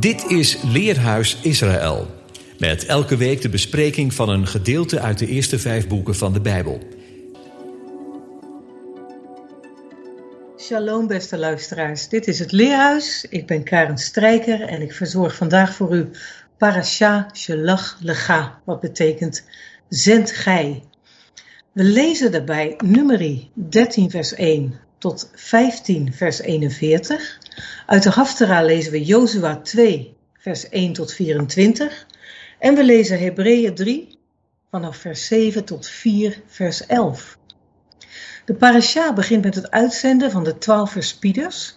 Dit is Leerhuis Israël. Met elke week de bespreking van een gedeelte uit de eerste vijf boeken van de Bijbel. Shalom beste luisteraars, dit is het Leerhuis. Ik ben Karen Strijker en ik verzorg vandaag voor u Parasha Shelach Lecha, wat betekent zend gij. We lezen daarbij nummerie 13 vers 1 tot 15 vers 41. Uit de Haftara lezen we Jozua 2 vers 1 tot 24. En we lezen Hebreeën 3 vanaf vers 7 tot 4 vers 11. De parasha begint met het uitzenden van de twaalf verspieders,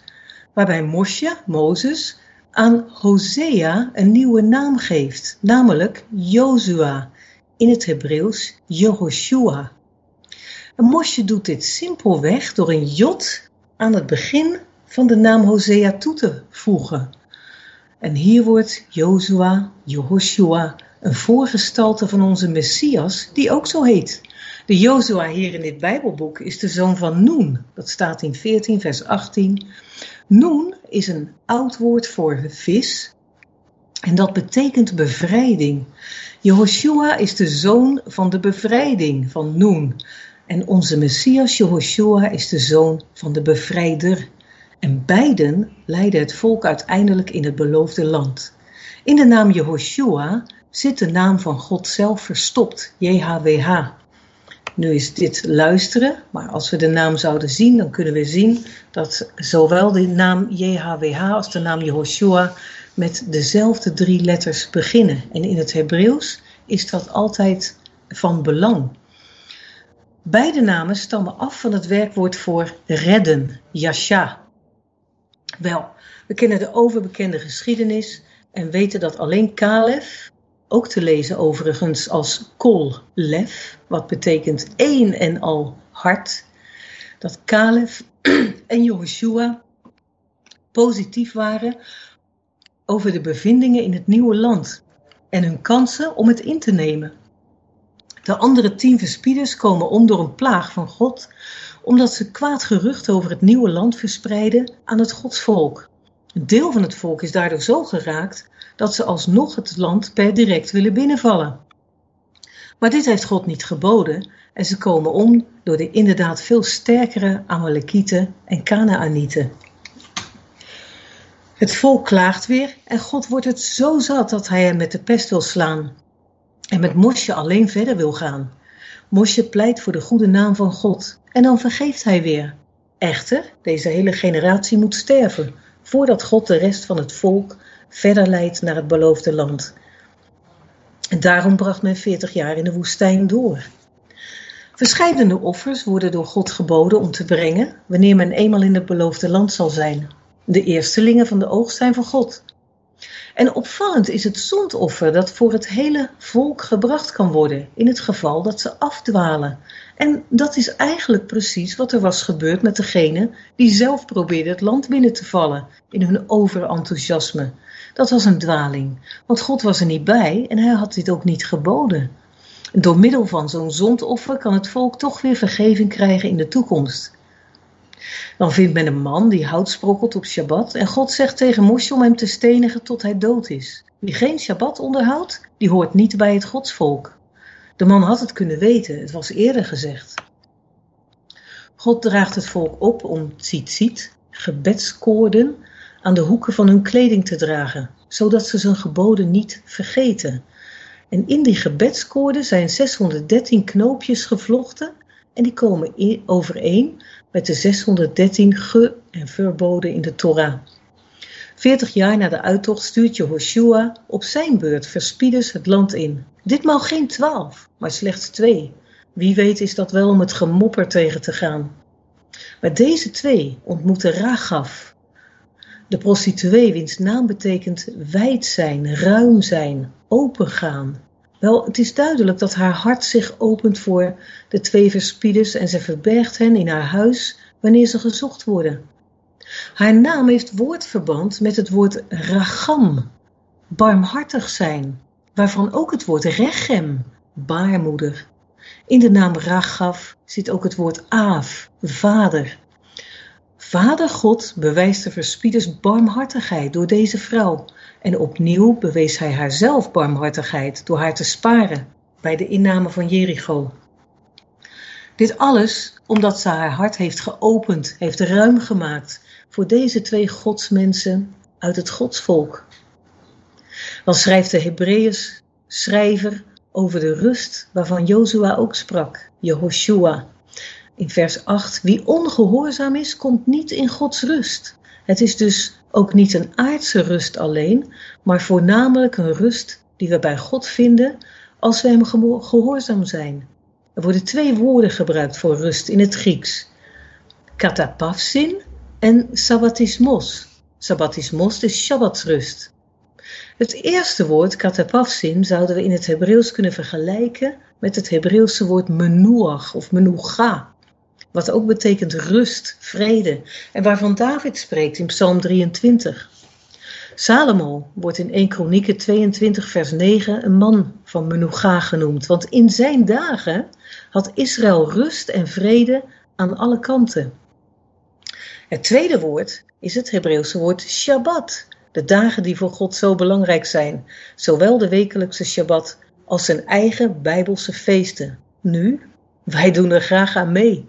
waarbij Mosje, Mozes, aan Hosea een nieuwe naam geeft, namelijk Jozua, in het Hebreeuws Jehoshua. En Mosje doet dit simpelweg door een jot aan het begin van de naam Hosea toe te voegen. En hier wordt Jozua, Jehoshua, een voorgestalte van onze Messias, die ook zo heet. De Jozua hier in dit Bijbelboek is de zoon van Noen. Dat staat in 14 vers 18. Noen is een oud woord voor vis. En dat betekent bevrijding. Jehoshua is de zoon van de bevrijding van Noen. En onze Messias Jehoshua is de zoon van de bevrijder. En beiden leiden het volk uiteindelijk in het beloofde land. In de naam Jehoshua zit de naam van God zelf verstopt, JHWH. Nu is dit luisteren, maar als we de naam zouden zien, dan kunnen we zien dat zowel de naam JHWH als de naam Jehoshua met dezelfde drie letters beginnen. En in het Hebreeuws is dat altijd van belang. Beide namen stammen af van het werkwoord voor redden, yasha. Wel, we kennen de overbekende geschiedenis en weten dat alleen Kalef, ook te lezen overigens als kol lef, wat betekent één en al hart, dat Kalef en Joshua positief waren over de bevindingen in het nieuwe land en hun kansen om het in te nemen. De andere tien verspieders komen om door een plaag van God, omdat ze kwaad gerucht over het nieuwe land verspreiden aan het godsvolk. Een deel van het volk is daardoor zo geraakt dat ze alsnog het land per direct willen binnenvallen. Maar dit heeft God niet geboden en ze komen om door de inderdaad veel sterkere Amalekieten en Kanaanieten. Het volk klaagt weer en God wordt het zo zat dat hij hem met de pest wil slaan en met Mosje alleen verder wil gaan. Mosje pleit voor de goede naam van God en dan vergeeft hij weer. Echter, deze hele generatie moet sterven voordat God de rest van het volk verder leidt naar het beloofde land. En daarom bracht men 40 jaar in de woestijn door. Verscheidene offers worden door God geboden om te brengen wanneer men eenmaal in het beloofde land zal zijn. De eerstelingen van de oogst zijn van God. En opvallend is het zondoffer dat voor het hele volk gebracht kan worden in het geval dat ze afdwalen. En dat is eigenlijk precies wat er was gebeurd met degene die zelf probeerden het land binnen te vallen in hun overenthousiasme. Dat was een dwaling, want God was er niet bij en hij had dit ook niet geboden. Door middel van zo'n zondoffer kan het volk toch weer vergeving krijgen in de toekomst. Dan vindt men een man die hout sprokkelt op Shabbat en God zegt tegen Mosje om hem te stenigen tot hij dood is. Wie geen Shabbat onderhoudt, die hoort niet bij het godsvolk. De man had het kunnen weten, het was eerder gezegd. God draagt het volk op om tzitzit, gebedskoorden, aan de hoeken van hun kleding te dragen, zodat ze zijn geboden niet vergeten. En in die gebedskoorden zijn 613 knoopjes gevlochten en die komen overeen met de 613 ge- en verboden in de Torah. Veertig jaar na de uittocht stuurt Jehoshua op zijn beurt verspieders het land in. Ditmaal geen twaalf, maar slechts twee. Wie weet is dat wel om het gemopper tegen te gaan. Maar deze twee ontmoeten Ragaf, de prostituee wiens naam betekent wijd zijn, ruim zijn, opengaan. Wel, het is duidelijk dat haar hart zich opent voor de twee verspieders en ze verbergt hen in haar huis wanneer ze gezocht worden. Haar naam heeft woordverband met het woord ragam, barmhartig zijn, waarvan ook het woord rechem, baarmoeder. In de naam Ragaf zit ook het woord Aaf, vader. Vader God bewijst de verspieders barmhartigheid door deze vrouw. En opnieuw bewees hij haarzelf barmhartigheid door haar te sparen bij de inname van Jericho. Dit alles omdat ze haar hart heeft geopend, heeft ruim gemaakt voor deze twee godsmensen uit het godsvolk. Dan schrijft de Hebreeërs schrijver over de rust waarvan Jozua ook sprak, Jehoshua. In vers 8, wie ongehoorzaam is, komt niet in Gods rust. Het is dus ook niet een aardse rust alleen, maar voornamelijk een rust die we bij God vinden als we hem gehoorzaam zijn. Er worden twee woorden gebruikt voor rust in het Grieks. Katapafsin en sabbatismos. Sabbatismos is Shabbatsrust. Het eerste woord, katapafsin, zouden we in het Hebreeuws kunnen vergelijken met het Hebreeuwse woord menuach of menucha, wat ook betekent rust, vrede, en waarvan David spreekt in Psalm 23. Salomo wordt in 1 Kronieken 22 vers 9 een man van menucha genoemd, want in zijn dagen had Israël rust en vrede aan alle kanten. Het tweede woord is het Hebreeuwse woord Shabbat, de dagen die voor God zo belangrijk zijn, zowel de wekelijkse Shabbat als zijn eigen Bijbelse feesten. Nu, wij doen er graag aan mee.